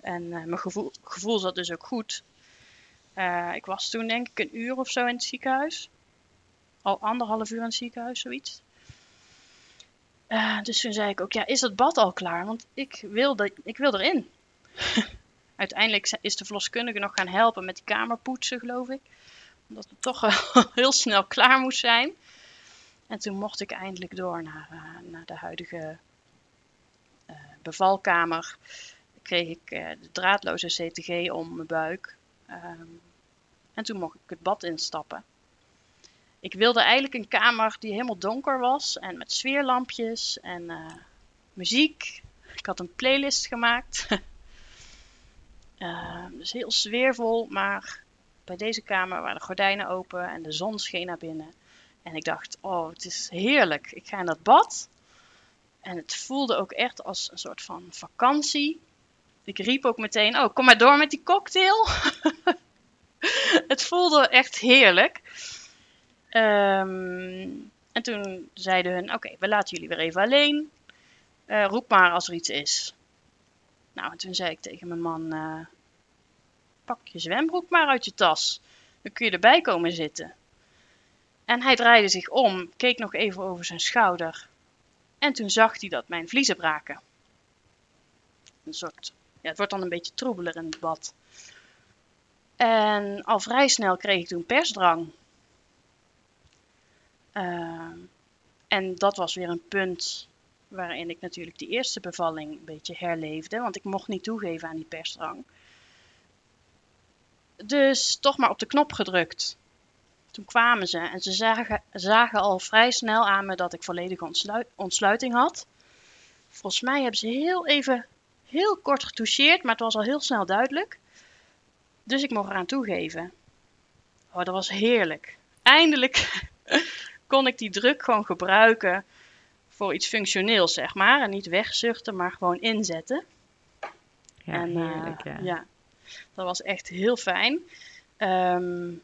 [SPEAKER 2] En uh, mijn gevoel, gevoel zat dus ook goed. Uh, ik was toen denk ik een uur of zo in het ziekenhuis. Al anderhalf uur in het ziekenhuis, zoiets. Uh, dus toen zei ik ook, ja, is het bad al klaar? Want ik wil, de, ik wil erin. Uiteindelijk is de verloskundige nog gaan helpen met die kamerpoetsen, geloof ik. Omdat het toch heel snel klaar moest zijn. En toen mocht ik eindelijk door naar, uh, naar de huidige uh, bevalkamer. Kreeg ik uh, de draadloze CTG om mijn buik. Um, en toen mocht ik het bad instappen. Ik wilde eigenlijk een kamer die helemaal donker was en met sfeerlampjes en muziek. Ik had een playlist gemaakt. Uh, dus heel sfeervol, maar bij deze kamer waren de gordijnen open en de zon scheen naar binnen. En ik dacht, oh, het is heerlijk. Ik ga in dat bad. En het voelde ook echt als een soort van vakantie. Ik riep ook meteen, oh, kom maar door met die cocktail. het voelde echt heerlijk. Um, en toen zeiden hun, oké, we laten jullie weer even alleen. Uh, roep maar als er iets is. Nou, en toen zei ik tegen mijn man: uh, Pak je zwembroek maar uit je tas. Dan kun je erbij komen zitten. En hij draaide zich om, keek nog even over zijn schouder. En toen zag hij dat mijn vliezen braken. Een soort, ja, het wordt dan een beetje troebeler in het bad. En al vrij snel kreeg ik toen persdrang. Ehm, en dat was weer een punt waarin ik natuurlijk die eerste bevalling een beetje herleefde, want ik mocht niet toegeven aan die persdrang. Dus toch maar op de knop gedrukt. Toen kwamen ze en ze zagen, zagen al vrij snel aan me dat ik volledige ontsluiting had. Volgens mij hebben ze heel even, heel kort getoucheerd, maar het was al heel snel duidelijk. Dus ik mocht eraan toegeven. Oh, dat was heerlijk. Eindelijk kon ik die druk gewoon gebruiken voor iets functioneels, zeg maar. En niet wegzuchten, maar gewoon inzetten.
[SPEAKER 1] Ja, en, heerlijk,
[SPEAKER 2] ja. ja. Dat was echt heel fijn. Um,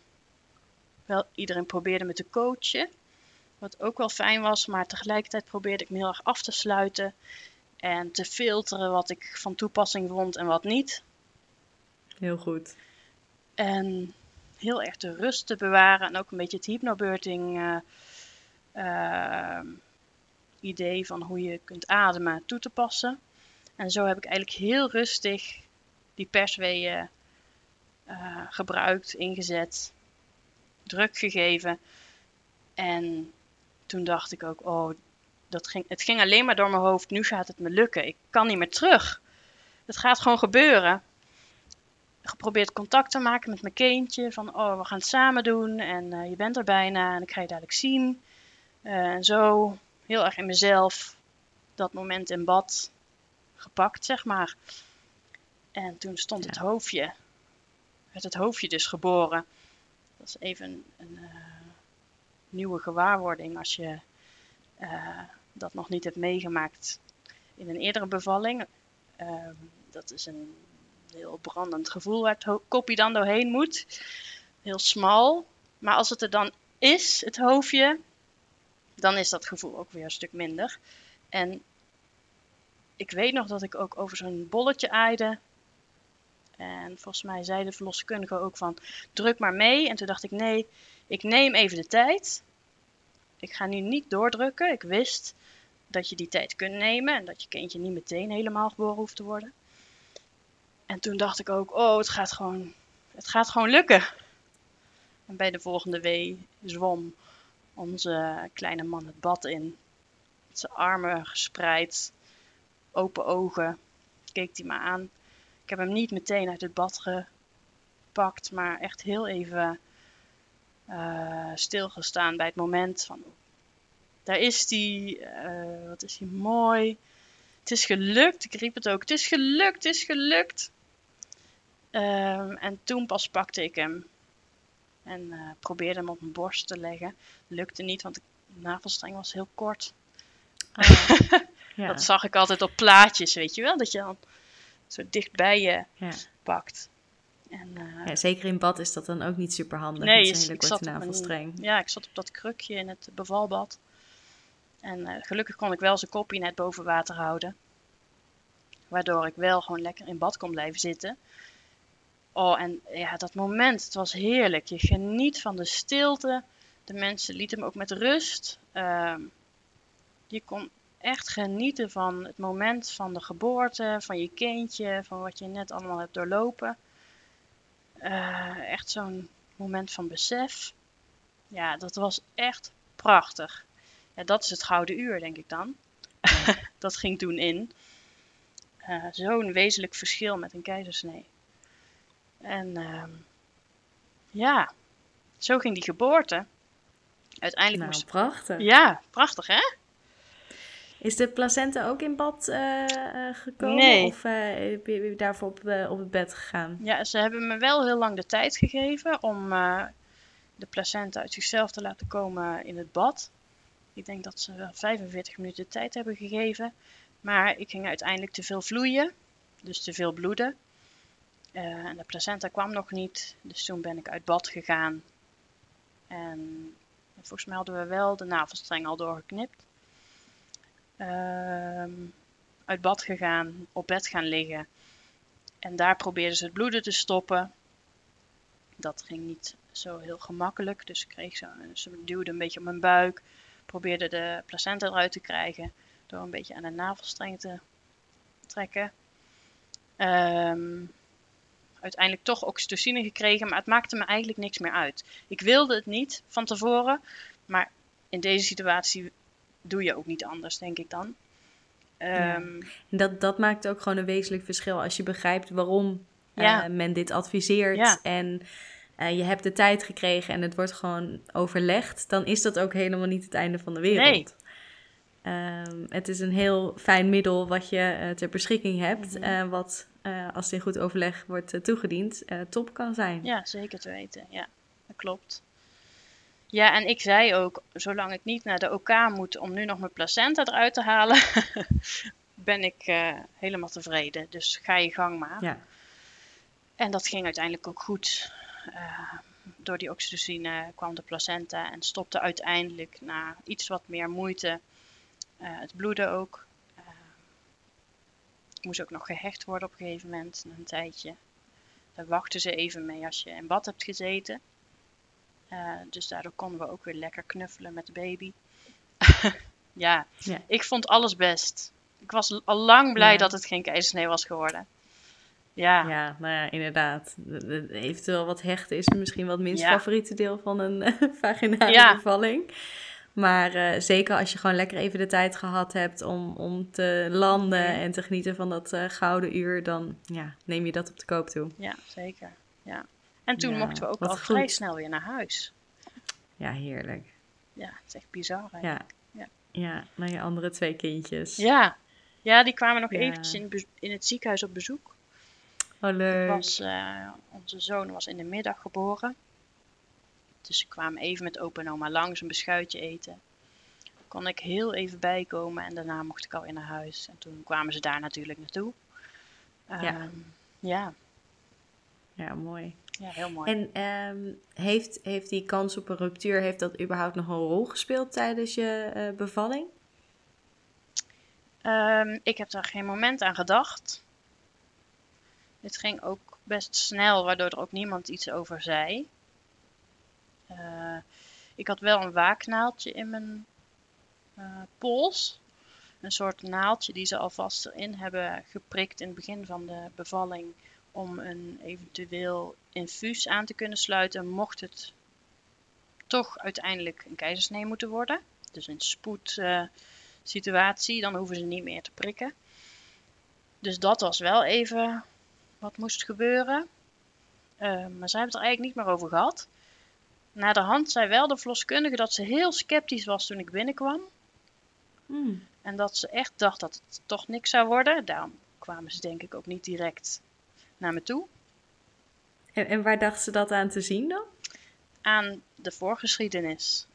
[SPEAKER 2] wel, iedereen probeerde me te coachen. Wat ook wel fijn was, maar tegelijkertijd probeerde ik me heel erg af te sluiten. En te filteren wat ik van toepassing vond en wat niet.
[SPEAKER 1] Heel goed.
[SPEAKER 2] En heel erg de rust te bewaren. En ook een beetje het hypnobirthing uh, uh, idee van hoe je kunt ademen toe te passen. En zo heb ik eigenlijk heel rustig die persweeën uh, gebruikt, ingezet druk gegeven. En toen dacht ik ook, oh, dat ging, het ging alleen maar door mijn hoofd. Nu gaat het me lukken. Ik kan niet meer terug. Het gaat gewoon gebeuren. Geprobeerd contact te maken met mijn kindje. Van, oh, we gaan het samen doen. En uh, je bent er bijna. En ik ga je dadelijk zien. Uh, en zo heel erg in mezelf dat moment in bad gepakt, zeg maar. En toen stond het hoofdje, werd het hoofdje dus geboren. Dat is even een, uh, nieuwe gewaarwording als je uh, dat nog niet hebt meegemaakt in een eerdere bevalling. Uh, dat is een heel brandend gevoel waar het kopje dan doorheen moet. Heel smal. Maar als het er dan is, het hoofdje, dan is dat gevoel ook weer een stuk minder. En ik weet nog dat ik ook over zo'n bolletje aaide. En volgens mij zei de verloskundige ook van druk maar mee. En toen dacht ik nee, ik neem even de tijd. Ik ga nu niet doordrukken. Ik wist dat je die tijd kunt nemen en dat je kindje niet meteen helemaal geboren hoeft te worden. En toen dacht ik ook, oh, het gaat gewoon, het gaat gewoon lukken. En bij de volgende wee zwom onze kleine man het bad in. Met zijn armen gespreid, open ogen, keek hij me aan. Ik heb hem niet meteen uit het bad gepakt, maar echt heel even uh, stilgestaan bij het moment van, daar is die, uh, wat is hij mooi. Het is gelukt, ik riep het ook, het is gelukt, het is gelukt. Um, en toen pas pakte ik hem en uh, probeerde hem op mijn borst te leggen. Lukte niet, want de navelstreng was heel kort. Oh, ja. Dat zag ik altijd op plaatjes, weet je wel, dat je dan zo dicht bij je ja. pakt.
[SPEAKER 1] En, uh, ja, zeker in bad is dat dan ook niet super handig. Nee, met hele korte navelstreng.
[SPEAKER 2] ja, ik zat op dat krukje in het bevalbad. En uh, gelukkig kon ik wel zijn kopje net boven water houden. Waardoor ik wel gewoon lekker in bad kon blijven zitten. Oh, en ja, dat moment, het was heerlijk. Je geniet van de stilte. De mensen lieten me ook met rust. Uh, je kon echt genieten van het moment van de geboorte, van je kindje, van wat je net allemaal hebt doorlopen. Uh, echt zo'n moment van besef. Ja, dat was echt prachtig. Ja, dat is het gouden uur, denk ik dan. dat ging toen in. Uh, zo'n wezenlijk verschil met een keizersnee. En uh, ja, zo ging die geboorte. Uiteindelijk
[SPEAKER 1] nou,
[SPEAKER 2] moest...
[SPEAKER 1] prachtig.
[SPEAKER 2] Ja, prachtig hè?
[SPEAKER 1] Is de placenta ook in bad uh, gekomen? Nee. Of uh, heb je daarvoor op, op het bed gegaan?
[SPEAKER 2] Ja, ze hebben me wel heel lang de tijd gegeven om de placenta uit zichzelf te laten komen in het bad. Ik denk dat ze wel 45 minuten tijd hebben gegeven. Maar ik ging uiteindelijk te veel vloeien, dus te veel bloeden. En de placenta kwam nog niet, dus toen ben ik uit bad gegaan. En volgens mij hadden we wel de navelstreng al doorgeknipt. Ehm, uit bad gegaan, op bed gaan liggen. En daar probeerden ze het bloeden te stoppen. Dat ging niet zo heel gemakkelijk. Dus kreeg zo, ze duwde een beetje op mijn buik. Probeerde de placenta eruit te krijgen. Door een beetje aan de navelstreng te trekken. Ehm, uiteindelijk toch oxytocine gekregen, maar het maakte me eigenlijk niks meer uit. Ik wilde het niet van tevoren, maar in deze situatie doe je ook niet anders, denk ik dan.
[SPEAKER 1] Um, dat, dat maakt ook gewoon een wezenlijk verschil als je begrijpt waarom uh, men dit adviseert. En uh, je hebt de tijd gekregen en het wordt gewoon overlegd. Dan is dat ook helemaal niet het einde van de wereld. Nee. Um, het is een heel fijn middel wat je uh, ter beschikking hebt. Mm wat als het in goed overleg wordt toegediend, top kan zijn.
[SPEAKER 2] Ja, zeker te weten. Ja, dat klopt. Ja, en ik zei ook, zolang ik niet naar de OK moet om nu nog mijn placenta eruit te halen, ben ik helemaal tevreden. Dus ga je gang maar. Ja. En dat ging uiteindelijk ook goed. Uh, door die oxytocine kwam de placenta en stopte uiteindelijk na iets wat meer moeite het bloeden ook. ik moest ook nog gehecht worden op een gegeven moment, een tijdje. Daar wachten ze even mee als je in bad hebt gezeten. Uh, dus daardoor konden we ook weer lekker knuffelen met de baby. ja, ja, ik vond alles best. Ik was al lang blij dat het geen keizersnee was geworden.
[SPEAKER 1] Ja. ja, nou ja, inderdaad. Eventueel wat hechten is misschien wat minst favoriete deel van een vaginale bevalling. Maar uh, zeker als je gewoon lekker even de tijd gehad hebt om, om te landen en te genieten van dat uh, gouden uur, dan ja, neem je dat op de koop toe.
[SPEAKER 2] Ja, zeker. Ja. En toen mochten we ook al vrij snel weer naar huis.
[SPEAKER 1] Ja, heerlijk.
[SPEAKER 2] Ja, het is echt bizar
[SPEAKER 1] Ja. ja. Ja, naar je andere twee kindjes.
[SPEAKER 2] Ja, ja die kwamen nog eventjes in, in het ziekenhuis op bezoek.
[SPEAKER 1] Oh, leuk.
[SPEAKER 2] Was, uh, onze zoon was in de middag geboren. Dus ze kwamen even met opa en oma langs een beschuitje eten. Kon ik heel even bijkomen en daarna mocht ik alweer naar huis. En toen kwamen ze daar natuurlijk naartoe. Ja. Ehm, ja.
[SPEAKER 1] Ja, mooi.
[SPEAKER 2] Ja, heel mooi.
[SPEAKER 1] En um, heeft, heeft die kans op een ruptuur, heeft dat überhaupt nog een rol gespeeld tijdens je uh, bevalling?
[SPEAKER 2] Um, ik heb daar geen moment aan gedacht. Het ging ook best snel, waardoor er ook niemand iets over zei. Uh, ik had wel een waaknaaldje in mijn uh, pols. Een soort naaldje die ze alvast erin hebben geprikt in het begin van de bevalling om een eventueel infuus aan te kunnen sluiten, mocht het toch uiteindelijk een keizersnee moeten worden. Dus een spoedsituatie, uh, dan hoeven ze niet meer te prikken. Dus dat was wel even wat moest gebeuren. Maar zij hebben het er eigenlijk niet meer over gehad. Na de hand zei wel de verloskundige dat ze heel sceptisch was toen ik binnenkwam. Hmm. En dat ze echt dacht dat het toch niks zou worden. Daarom kwamen ze denk ik ook niet direct naar me toe.
[SPEAKER 1] En, en waar dacht ze dat aan te zien dan?
[SPEAKER 2] Aan de voorgeschiedenis.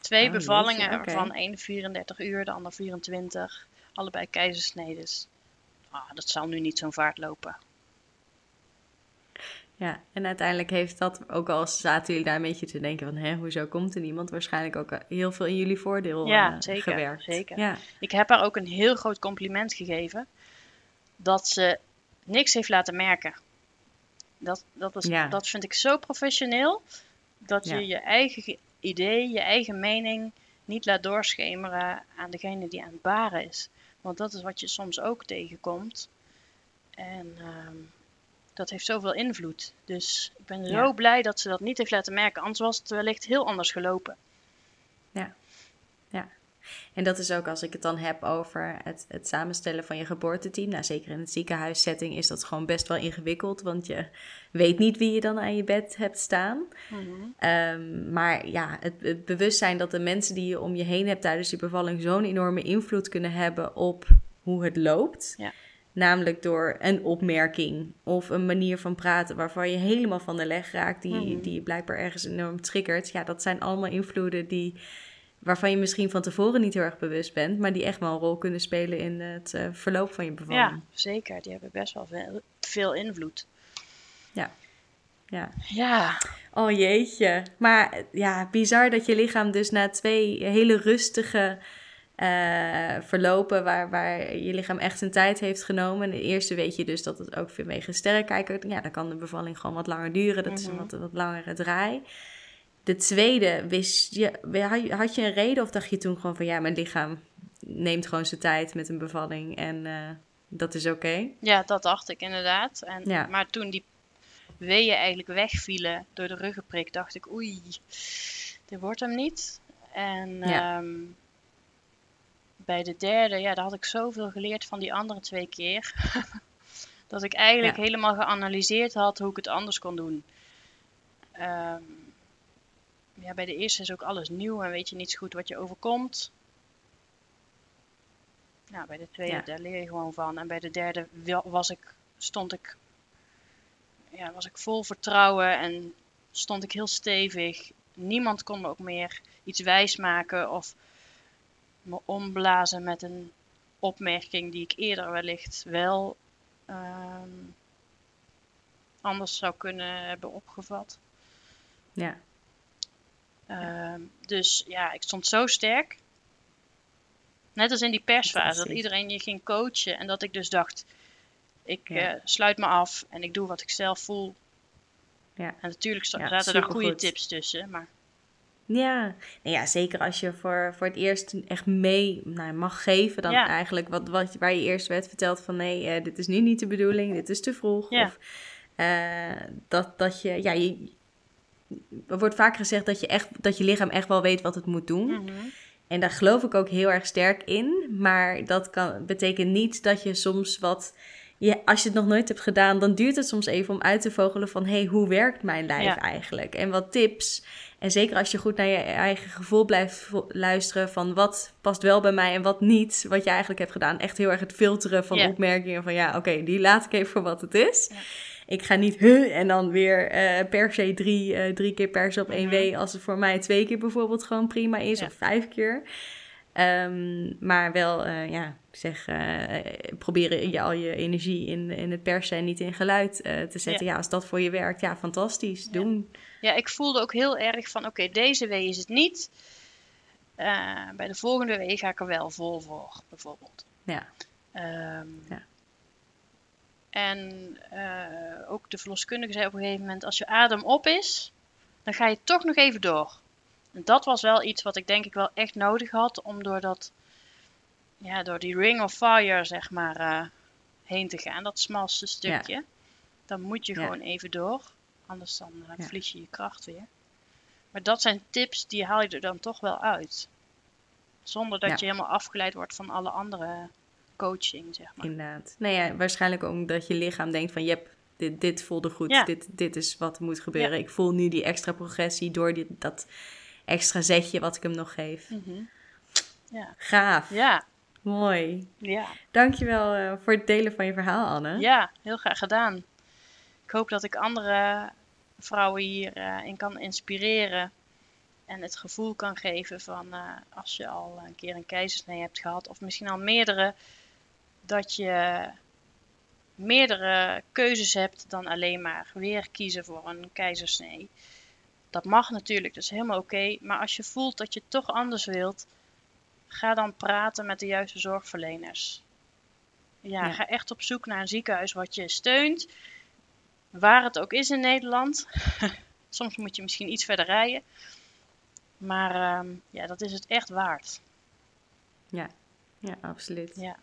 [SPEAKER 2] Twee oh, bevallingen, van één 34 uur, de ander 24. Allebei keizersnedes. Ah, dat zal nu niet zo'n vaart lopen.
[SPEAKER 1] Ja, en uiteindelijk heeft dat, ook al zaten jullie daar een beetje te denken van, hè, hoezo komt er niemand? Waarschijnlijk ook heel veel in jullie voordeel ja, uh, zeker, gewerkt.
[SPEAKER 2] Zeker, ja. Ik heb haar ook een heel groot compliment gegeven. Dat ze niks heeft laten merken. Dat, dat, is, dat vind ik zo professioneel. Dat je je eigen idee, je eigen mening niet laat doorschemeren aan degene die aan het baren is. Want dat is wat je soms ook tegenkomt. En ehm, dat heeft zoveel invloed. Dus ik ben zo blij dat ze dat niet heeft laten merken. Anders was het wellicht heel anders gelopen.
[SPEAKER 1] Ja, ja. En dat is ook als ik het dan heb over het, het samenstellen van je geboorteteam. Nou, zeker in het ziekenhuissetting is dat gewoon best wel ingewikkeld. Want je weet niet wie je dan aan je bed hebt staan. Mhm. Ehm, maar ja, het, het, bewustzijn dat de mensen die je om je heen hebt tijdens je bevalling zo'n enorme invloed kunnen hebben op hoe het loopt. Ja. Namelijk door een opmerking of een manier van praten waarvan je helemaal van de leg raakt, die, mhm. die je blijkbaar ergens enorm triggert. Ja, dat zijn allemaal invloeden die waarvan je misschien van tevoren niet heel erg bewust bent, maar die echt wel een rol kunnen spelen in het uh, verloop van je bevalling.
[SPEAKER 2] Ja, zeker. Die hebben best wel veel, veel invloed.
[SPEAKER 1] Ja. Ja.
[SPEAKER 2] Ja.
[SPEAKER 1] Oh jeetje. Maar ja, bizar dat je lichaam dus na twee hele rustige eh, verlopen waar, waar je lichaam echt zijn tijd heeft genomen. De eerste weet je dus dat het ook vanwege sterrenkijker, ja, dan kan de bevalling gewoon wat langer duren. Dat is een
[SPEAKER 2] Mhm.
[SPEAKER 1] wat, wat langere draai. De tweede, wist je, had je een reden of dacht je toen gewoon van ja, mijn lichaam neemt gewoon zijn tijd met een bevalling en eh, dat is oké?
[SPEAKER 2] Ja, dat dacht ik inderdaad. En,
[SPEAKER 1] Ja.
[SPEAKER 2] Maar toen die weeën eigenlijk wegvielen door de ruggenprik, dacht ik, oei, dit wordt hem niet. En
[SPEAKER 1] Ja.
[SPEAKER 2] ehm, bij de derde, ja, daar had ik zoveel geleerd van die andere twee keer. dat ik eigenlijk
[SPEAKER 1] Ja.
[SPEAKER 2] helemaal geanalyseerd had hoe ik het anders kon doen. Ehm, ja, bij de eerste is ook alles nieuw en weet je niet zo goed wat je overkomt. Nou, bij de tweede,
[SPEAKER 1] Ja.
[SPEAKER 2] daar leer je gewoon van. En bij de derde was ik, stond ik, ja, was ik vol vertrouwen en stond ik heel stevig. Niemand kon me ook meer iets wijsmaken of me omblazen met een opmerking die ik eerder wellicht wel ehm, anders zou kunnen hebben opgevat.
[SPEAKER 1] Ja,
[SPEAKER 2] Ehm, dus ja, ik stond zo sterk. Net als in die persfase, dat iedereen je ging coachen. En dat ik dus dacht, ik
[SPEAKER 1] Ja.
[SPEAKER 2] eh, sluit me af en ik doe wat ik zelf voel.
[SPEAKER 1] ja.
[SPEAKER 2] En natuurlijk
[SPEAKER 1] Ja,
[SPEAKER 2] zaten er goede tips tussen. Maar
[SPEAKER 1] Ja, nou ja, zeker als je voor, voor het eerst echt mee nou, mag geven, dan
[SPEAKER 2] Ja.
[SPEAKER 1] eigenlijk wat, wat, waar je eerst werd verteld van nee, eh, dit is nu niet de bedoeling, dit is te vroeg.
[SPEAKER 2] Ja.
[SPEAKER 1] Of eh, dat, dat je, ja, je, er wordt vaak gezegd dat je, echt, dat je lichaam echt wel weet wat het moet doen.
[SPEAKER 2] Mhm.
[SPEAKER 1] En daar geloof ik ook heel erg sterk in. Maar dat kan, betekent niet dat je soms wat. Ja, als je het nog nooit hebt gedaan, dan duurt het soms even om uit te vogelen van hey, hoe werkt mijn lijf
[SPEAKER 2] Ja.
[SPEAKER 1] eigenlijk? En wat tips. En zeker als je goed naar je eigen gevoel blijft luisteren van wat past wel bij mij en wat niet. Wat je eigenlijk hebt gedaan. Echt heel erg het filteren van opmerkingen van ja, oké, die laat ik even voor wat het is.
[SPEAKER 2] Ja.
[SPEAKER 1] Ik ga niet huh, en dan weer eh, per se drie, eh, drie keer per se op één
[SPEAKER 2] Mhm.
[SPEAKER 1] W. Als het voor mij twee keer bijvoorbeeld gewoon prima is. Of vijf keer. Ehm, maar wel, eh, ja, zeg, proberen je al je energie in, in het persen en niet in geluid te zetten. Ja. als dat voor je werkt, ja, fantastisch.
[SPEAKER 2] Ja.
[SPEAKER 1] Doen.
[SPEAKER 2] Ja, ik voelde ook heel erg van, oké, deze wee is het niet. Eh, bij de volgende wee ga ik er wel vol voor, bijvoorbeeld.
[SPEAKER 1] Ja,
[SPEAKER 2] Ehm,
[SPEAKER 1] Ja.
[SPEAKER 2] En eh, ook de verloskundige zei op een gegeven moment, als je adem op is, dan ga je toch nog even door. En dat was wel iets wat ik denk ik wel echt nodig had om door dat, ja, door die ring of fire, zeg maar, eh, heen te gaan. Dat smalste stukje. Dan moet je
[SPEAKER 1] Ja.
[SPEAKER 2] gewoon even door. Anders dan eh,
[SPEAKER 1] Ja.
[SPEAKER 2] verlies je je kracht weer. Maar dat zijn tips die haal je er dan toch wel uit. Zonder dat
[SPEAKER 1] Ja.
[SPEAKER 2] je helemaal afgeleid wordt van alle andere coaching, zeg maar.
[SPEAKER 1] inderdaad. Nou ja, waarschijnlijk ook dat je lichaam denkt van, jep, dit, dit voelde goed.
[SPEAKER 2] Ja.
[SPEAKER 1] Dit, dit is wat er moet gebeuren. Ik voel nu die extra progressie door die, dat extra zetje wat ik hem nog geef.
[SPEAKER 2] Mhm. Ja.
[SPEAKER 1] Gaaf.
[SPEAKER 2] Ja,
[SPEAKER 1] Mooi.
[SPEAKER 2] ja,
[SPEAKER 1] Dankjewel eh voor het delen van je verhaal, Anne.
[SPEAKER 2] ja, heel graag gedaan. Ik hoop dat ik andere vrouwen hierin in kan inspireren. En het gevoel kan geven van eh, als je al een keer een keizersnee hebt gehad, of misschien al meerdere, dat je meerdere keuzes hebt dan alleen maar weer kiezen voor een keizersnee. Dat mag natuurlijk, dat is helemaal oké. maar als je voelt dat je het toch anders wilt, ga dan praten met de juiste zorgverleners. Ja,
[SPEAKER 1] Ja.
[SPEAKER 2] ga echt op zoek naar een ziekenhuis wat je steunt. Waar het ook is in Nederland. Soms moet je misschien iets verder rijden. Maar ehm, ja, dat is het echt waard.
[SPEAKER 1] Ja, ja absoluut.
[SPEAKER 2] Ja.